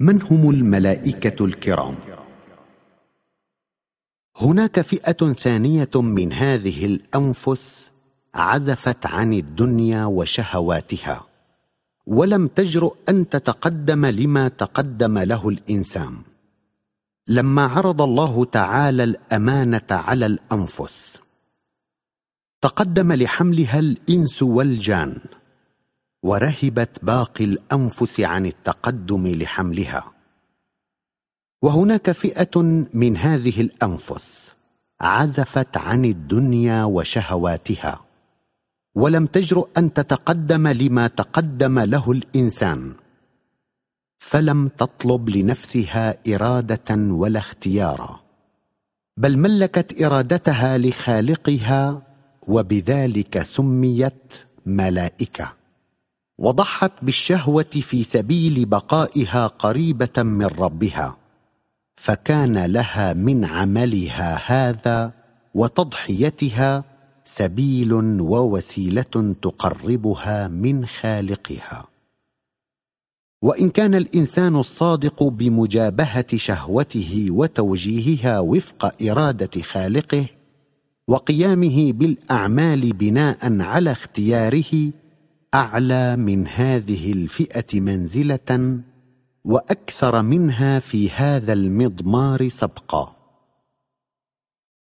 من هم الملائكة الكرام؟ هناك فئة ثانية من هذه الأنفس عزفت عن الدنيا وشهواتها ولم تجرؤ أن تتقدم لما تقدم له الإنسان. لما عرض الله تعالى الأمانة على الأنفس تقدم لحملها الإنس والجان. ورهبت باقي الأنفس عن التقدم لحملها. وهناك فئة من هذه الأنفس عزفت عن الدنيا وشهواتها ولم تجرؤ أن تتقدم لما تقدم له الإنسان فلم تطلب لنفسها إرادة ولا اختيارا بل ملكت إرادتها لخالقها وبذلك سميت ملائكة. وضحت بالشهوة في سبيل بقائها قريبة من ربها فكان لها من عملها هذا وتضحيتها سبيل ووسيلة تقربها من خالقها. وإن كان الإنسان الصادق بمجابهة شهوته وتوجيهها وفق إرادة خالقه وقيامه بالأعمال بناء على اختياره أعلى من هذه الفئة منزلة وأكثر منها في هذا المضمار سبقا.